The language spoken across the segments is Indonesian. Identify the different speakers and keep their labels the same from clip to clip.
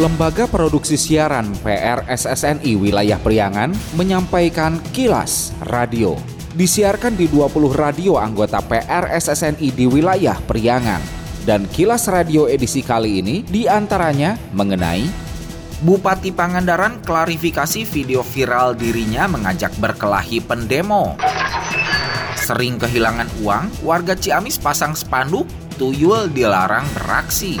Speaker 1: Lembaga Produksi Siaran PRSSNI Wilayah Priangan menyampaikan kilas radio. Disiarkan di 20 radio anggota PRSSNI di wilayah Priangan. Dan kilas radio edisi kali ini di antaranya mengenai Bupati Pangandaran klarifikasi video viral dirinya mengajak berkelahi pendemo. Sering kehilangan uang, warga Ciamis pasang spanduk, tuyul dilarang beraksi.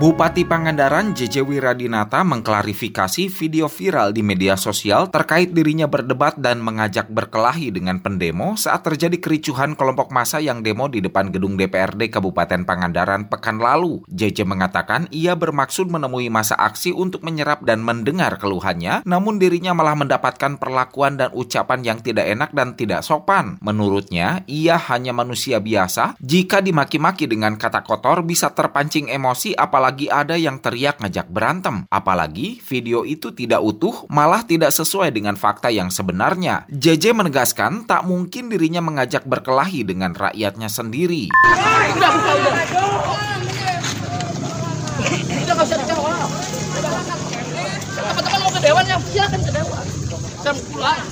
Speaker 1: Bupati Pangandaran JJ Wiradinata mengklarifikasi video viral di media sosial terkait dirinya berdebat dan mengajak berkelahi dengan pendemo saat terjadi kericuhan kelompok massa yang demo di depan gedung DPRD Kabupaten Pangandaran pekan lalu. JJ mengatakan ia bermaksud menemui masa aksi untuk menyerap dan mendengar keluhannya, namun dirinya malah mendapatkan perlakuan dan ucapan yang tidak enak dan tidak sopan. Menurutnya, ia hanya manusia biasa. Jika dimaki-maki dengan kata kotor bisa terpancing emosi apalagi apalagi ada yang teriak ngajak berantem. Apalagi video itu tidak utuh, malah tidak sesuai dengan fakta yang sebenarnya. JJ menegaskan tak mungkin dirinya mengajak berkelahi dengan rakyatnya sendiri.
Speaker 2: Teman-teman mau ke dewan ya, silakan ke dewan. Pulang.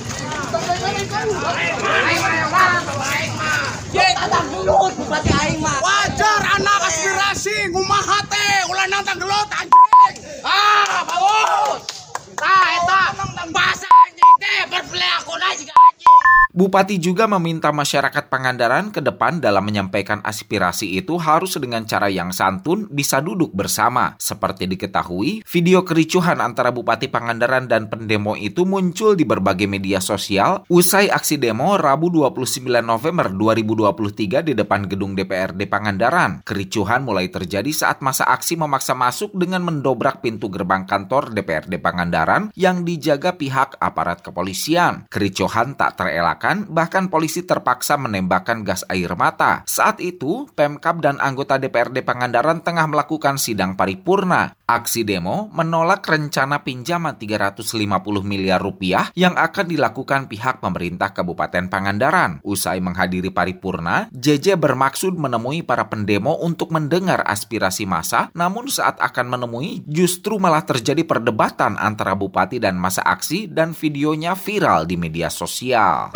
Speaker 1: Bupati juga meminta masyarakat Pangandaran ke depan dalam menyampaikan aspirasi itu harus dengan cara yang santun bisa duduk bersama. Seperti diketahui, video kericuhan antara Bupati Pangandaran dan pendemo itu muncul di berbagai media sosial usai aksi demo Rabu 29 November 2023 di depan gedung DPRD Pangandaran. Kericuhan mulai terjadi saat masa aksi memaksa masuk dengan mendobrak pintu gerbang kantor DPRD Pangandaran yang dijaga pihak aparat kepolisian. Kericuhan tak terelakkan bahkan polisi terpaksa menembakkan gas air mata. Saat itu, Pemkap dan anggota DPRD Pangandaran tengah melakukan sidang paripurna. Aksi demo menolak rencana pinjaman 350 miliar rupiah yang akan dilakukan pihak pemerintah Kabupaten Pangandaran. Usai menghadiri paripurna, JJ bermaksud menemui para pendemo untuk mendengar aspirasi massa, namun saat akan menemui justru malah terjadi perdebatan antara bupati dan masa aksi dan videonya viral di media sosial.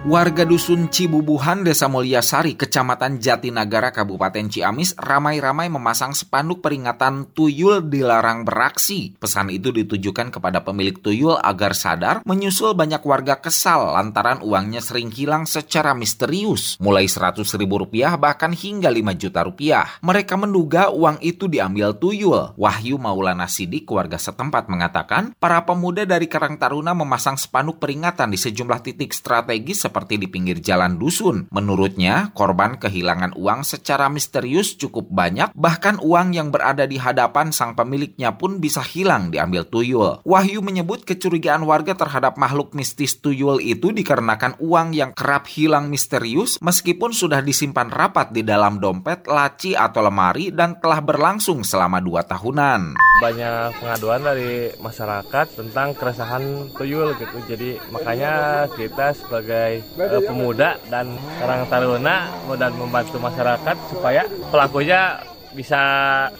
Speaker 1: Warga Dusun Cibubuhan, Desa Mulyasari, Kecamatan Jatinagara, Kabupaten Ciamis, ramai-ramai memasang spanduk peringatan tuyul dilarang beraksi. Pesan itu ditujukan kepada pemilik tuyul agar sadar menyusul banyak warga kesal lantaran uangnya sering hilang secara misterius, mulai 100 ribu rupiah bahkan hingga 5 juta rupiah. Mereka menduga uang itu diambil tuyul. Wahyu Maulana Sidik, warga setempat mengatakan, para pemuda dari Karang Taruna memasang spanduk peringatan di sejumlah titik strategis seperti di pinggir jalan dusun. Menurutnya, korban kehilangan uang secara misterius cukup banyak, bahkan uang yang berada di hadapan sang pemiliknya pun bisa hilang diambil tuyul. Wahyu menyebut kecurigaan warga terhadap makhluk mistis tuyul itu dikarenakan uang yang kerap hilang misterius meskipun sudah disimpan rapat di dalam dompet, laci, atau lemari dan telah berlangsung selama dua tahunan.
Speaker 3: Banyak pengaduan dari masyarakat tentang keresahan tuyul gitu, jadi makanya kita sebagai uh, pemuda dan Karang Taruna dan membantu masyarakat supaya pelakunya bisa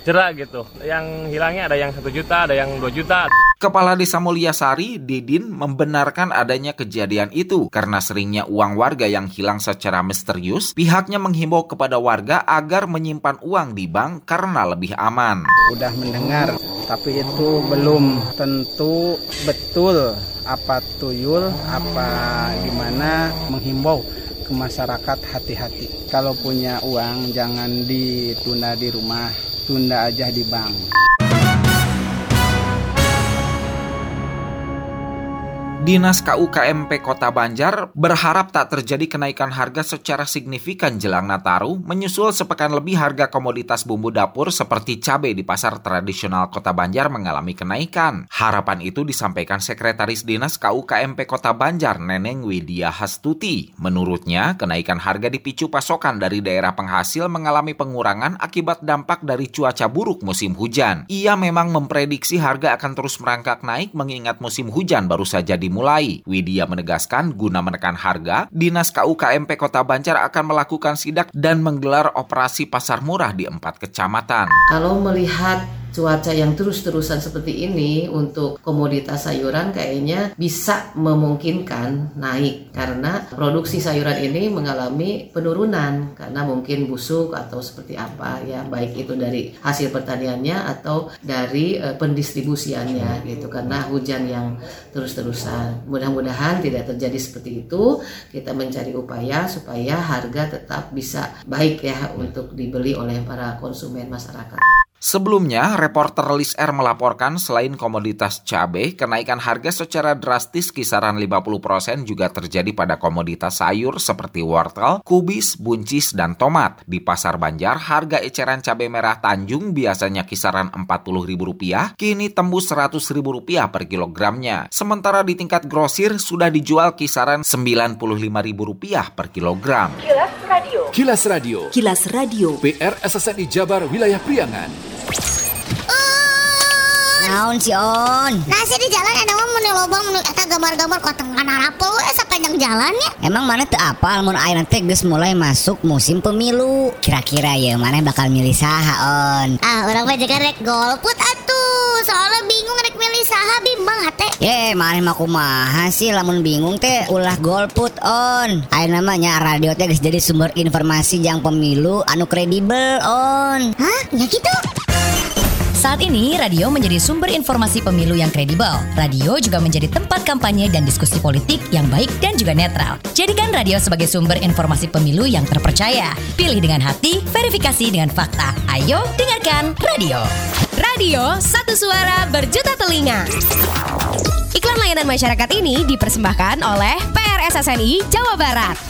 Speaker 3: cerak gitu. Yang hilangnya ada yang satu juta, ada yang dua juta.
Speaker 1: Kepala Desa Mulyasari, Didin, membenarkan adanya kejadian itu karena seringnya uang warga yang hilang secara misterius, pihaknya menghimbau kepada warga agar menyimpan uang di bank karena lebih aman.
Speaker 4: Udah mendengar, tapi itu belum tentu betul apa tuyul, apa gimana menghimbau ke masyarakat hati-hati. Kalau punya uang jangan ditunda di rumah, tunda aja di bank.
Speaker 1: Dinas KUKMP Kota Banjar berharap tak terjadi kenaikan harga secara signifikan jelang Nataru, menyusul sepekan lebih harga komoditas bumbu dapur seperti cabai di pasar tradisional Kota Banjar mengalami kenaikan. Harapan itu disampaikan Sekretaris Dinas KUKMP Kota Banjar, Neneng Widya Hastuti. Menurutnya, kenaikan harga dipicu pasokan dari daerah penghasil mengalami pengurangan akibat dampak dari cuaca buruk musim hujan. Ia memang memprediksi harga akan terus merangkak naik mengingat musim hujan baru saja di dimulai. Widya menegaskan guna menekan harga, Dinas KUKMP Kota Banjar akan melakukan sidak dan menggelar operasi pasar murah di empat kecamatan.
Speaker 5: Kalau melihat cuaca yang terus-terusan seperti ini untuk komoditas sayuran kayaknya bisa memungkinkan naik karena produksi sayuran ini mengalami penurunan karena mungkin busuk atau seperti apa ya baik itu dari hasil pertaniannya atau dari uh, pendistribusiannya gitu. Karena hujan yang terus-terusan. Mudah-mudahan tidak terjadi seperti itu. Kita mencari upaya supaya harga tetap bisa baik ya untuk dibeli oleh para konsumen masyarakat.
Speaker 1: Sebelumnya, reporter Lis R melaporkan selain komoditas cabai, kenaikan harga secara drastis kisaran 50% juga terjadi pada komoditas sayur seperti wortel, kubis, buncis, dan tomat. Di Pasar Banjar, harga eceran cabai merah Tanjung biasanya kisaran Rp40.000, kini tembus Rp100.000 per kilogramnya. Sementara di tingkat grosir sudah dijual kisaran Rp95.000 per kilogram.
Speaker 6: Kilas Radio. Kilas Radio.
Speaker 7: Kilas Radio.
Speaker 6: PR SSNI Jabar Wilayah Priangan.
Speaker 8: Naon si On?
Speaker 9: Nasi di jalan ada mau menu lobang menu eta gambar-gambar kok tengah narapol we jalan ya.
Speaker 8: Emang mana teu apal mun ayeuna teh geus mulai masuk musim pemilu. Kira-kira ya mana bakal milih saha On?
Speaker 9: Ah, orang mah jaga rek golput atuh. Soalnya bingung rek milih saha bimbang hate.
Speaker 8: Ye, mana mah kumaha sih lamun bingung teh ulah golput On. Ayeuna mah nya radio teh geus jadi sumber informasi yang pemilu anu kredibel On.
Speaker 9: Hah? Ya gitu?
Speaker 7: Saat ini, radio menjadi sumber informasi pemilu yang kredibel. Radio juga menjadi tempat kampanye dan diskusi politik yang baik dan juga netral. Jadikan radio sebagai sumber informasi pemilu yang terpercaya. Pilih dengan hati, verifikasi dengan fakta. Ayo dengarkan radio. Radio, satu suara berjuta telinga. Iklan layanan masyarakat ini dipersembahkan oleh PRSSNI Jawa Barat.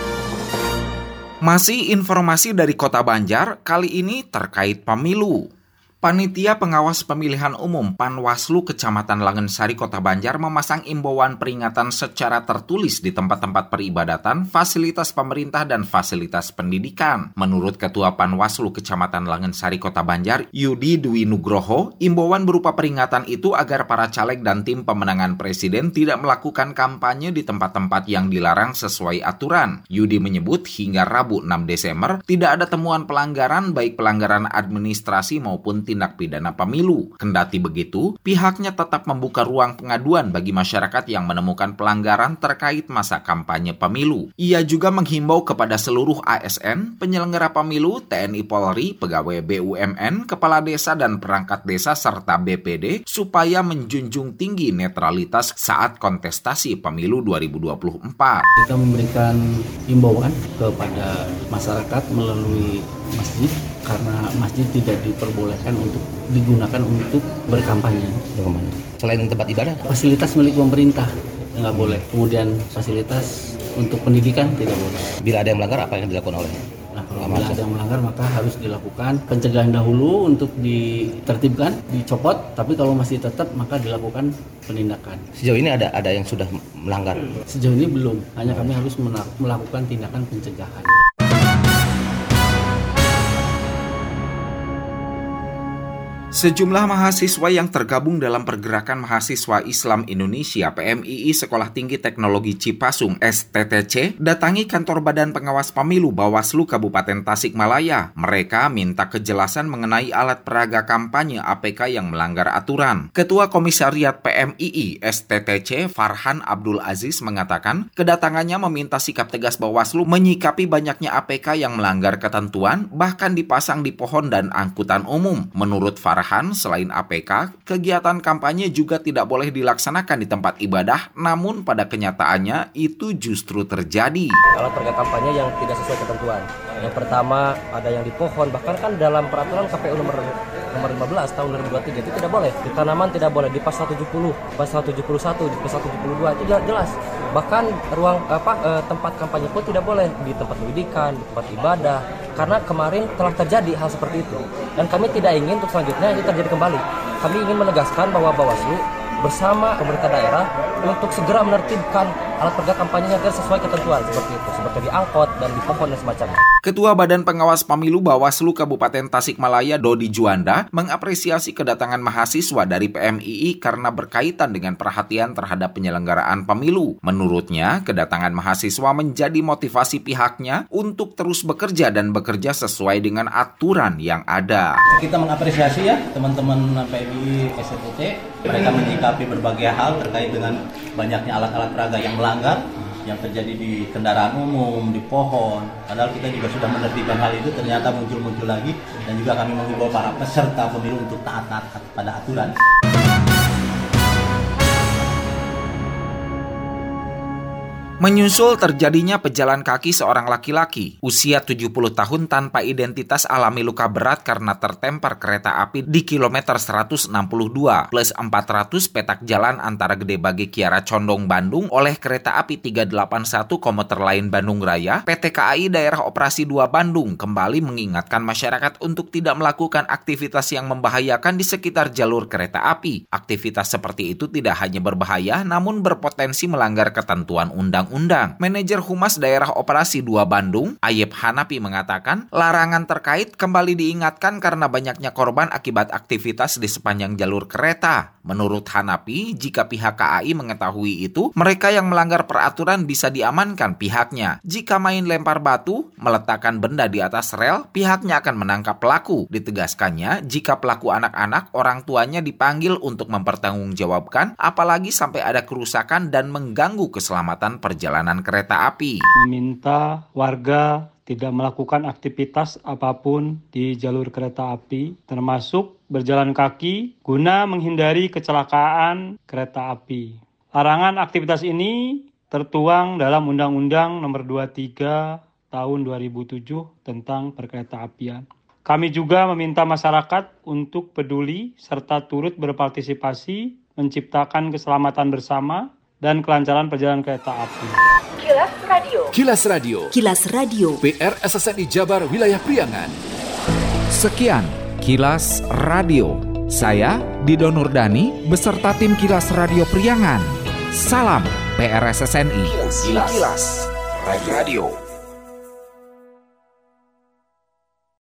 Speaker 1: masih informasi dari Kota Banjar, kali ini terkait pemilu. Panitia Pengawas Pemilihan Umum Panwaslu Kecamatan Langensari Kota Banjar memasang imbauan peringatan secara tertulis di tempat-tempat peribadatan, fasilitas pemerintah dan fasilitas pendidikan. Menurut Ketua Panwaslu Kecamatan Langensari Kota Banjar, Yudi Dwi Nugroho, imbauan berupa peringatan itu agar para caleg dan tim pemenangan presiden tidak melakukan kampanye di tempat-tempat yang dilarang sesuai aturan. Yudi menyebut hingga Rabu 6 Desember tidak ada temuan pelanggaran baik pelanggaran administrasi maupun tindak pidana pemilu. Kendati begitu, pihaknya tetap membuka ruang pengaduan bagi masyarakat yang menemukan pelanggaran terkait masa kampanye pemilu. Ia juga menghimbau kepada seluruh ASN, penyelenggara pemilu, TNI Polri, pegawai BUMN, kepala desa dan perangkat desa serta BPD supaya menjunjung tinggi netralitas saat kontestasi pemilu 2024.
Speaker 10: Kita memberikan himbauan kepada masyarakat melalui masjid karena masjid tidak diperbolehkan untuk digunakan untuk berkampanye.
Speaker 11: Selain tempat ibadah?
Speaker 10: Fasilitas milik pemerintah nggak boleh. Kemudian fasilitas untuk pendidikan tidak boleh.
Speaker 11: Bila ada yang melanggar apa yang dilakukan oleh?
Speaker 10: Nah, kalau bila ada yang melanggar maka harus dilakukan pencegahan dahulu untuk ditertibkan, dicopot. Tapi kalau masih tetap maka dilakukan penindakan.
Speaker 11: Sejauh ini ada ada yang sudah melanggar?
Speaker 10: Sejauh ini belum. Hanya kami harus melakukan tindakan pencegahan.
Speaker 1: Sejumlah mahasiswa yang tergabung dalam Pergerakan Mahasiswa Islam Indonesia PMII Sekolah Tinggi Teknologi Cipasung STTC datangi kantor Badan Pengawas Pemilu Bawaslu Kabupaten Tasikmalaya. Mereka minta kejelasan mengenai alat peraga kampanye APK yang melanggar aturan. Ketua Komisariat PMII STTC Farhan Abdul Aziz mengatakan kedatangannya meminta sikap tegas Bawaslu menyikapi banyaknya APK yang melanggar ketentuan bahkan dipasang di pohon dan angkutan umum. Menurut Farhan Farhan, selain APK, kegiatan kampanye juga tidak boleh dilaksanakan di tempat ibadah, namun pada kenyataannya itu justru terjadi.
Speaker 12: Alat perga kampanye yang tidak sesuai ketentuan. Yang pertama ada yang di pohon, bahkan kan dalam peraturan KPU nomor nomor 15 tahun 2023 itu tidak boleh. Di tanaman tidak boleh, di pasal 70, pasal 71, di pasal 72 itu jelas. Bahkan ruang apa eh, tempat kampanye pun tidak boleh di tempat pendidikan, di tempat ibadah, karena kemarin telah terjadi hal seperti itu dan kami tidak ingin untuk selanjutnya ini terjadi kembali. Kami ingin menegaskan bahwa Bawaslu bersama pemerintah daerah untuk segera menertibkan alat perga kampanye agar sesuai ketentuan seperti itu, seperti di angkot dan di pohon dan semacamnya.
Speaker 1: Ketua Badan Pengawas Pemilu Bawaslu Kabupaten Tasikmalaya Dodi Juanda mengapresiasi kedatangan mahasiswa dari PMII karena berkaitan dengan perhatian terhadap penyelenggaraan pemilu. Menurutnya, kedatangan mahasiswa menjadi motivasi pihaknya untuk terus bekerja dan bekerja sesuai dengan aturan yang ada.
Speaker 13: Kita mengapresiasi ya teman-teman PMII STT, mereka menyikapi berbagai hal terkait dengan banyaknya alat-alat peraga yang melanggar yang terjadi di kendaraan umum, di pohon. Padahal kita juga sudah menertibkan hal itu, ternyata muncul-muncul lagi dan juga kami mengimbau para peserta pemilu untuk taat-taat pada aturan.
Speaker 1: Menyusul terjadinya pejalan kaki seorang laki-laki usia 70 tahun tanpa identitas alami luka berat karena tertempar kereta api di kilometer 162 plus 400 petak jalan antara Gede Bage Kiara Condong Bandung oleh kereta api 381 komuter lain Bandung Raya, PT KAI Daerah Operasi 2 Bandung kembali mengingatkan masyarakat untuk tidak melakukan aktivitas yang membahayakan di sekitar jalur kereta api. Aktivitas seperti itu tidak hanya berbahaya namun berpotensi melanggar ketentuan undang undang-undang. Manajer Humas Daerah Operasi 2 Bandung, Ayep Hanapi mengatakan, larangan terkait kembali diingatkan karena banyaknya korban akibat aktivitas di sepanjang jalur kereta. Menurut Hanapi, jika pihak KAI mengetahui itu, mereka yang melanggar peraturan bisa diamankan pihaknya. Jika main lempar batu, meletakkan benda di atas rel, pihaknya akan menangkap pelaku. Ditegaskannya, jika pelaku anak-anak, orang tuanya dipanggil untuk mempertanggungjawabkan, apalagi sampai ada kerusakan dan mengganggu keselamatan perjalanan kereta api.
Speaker 14: Meminta warga tidak melakukan aktivitas apa pun di jalur kereta api, termasuk berjalan kaki guna menghindari kecelakaan kereta api. Larangan aktivitas ini tertuang dalam Undang-Undang Nomor 23 Tahun 2007 tentang perkereta apian. Kami juga meminta masyarakat untuk peduli serta turut berpartisipasi menciptakan keselamatan bersama dan kelancaran perjalanan kereta api.
Speaker 6: Kilas Radio. Kilas Radio.
Speaker 7: Kilas Radio.
Speaker 6: PR SSNI Jabar Wilayah Priangan.
Speaker 1: Sekian Kilas Radio. Saya Dido Nurdani beserta tim Kilas Radio Priangan. Salam PRSSNI.
Speaker 6: Kilas, Kilas. Radio.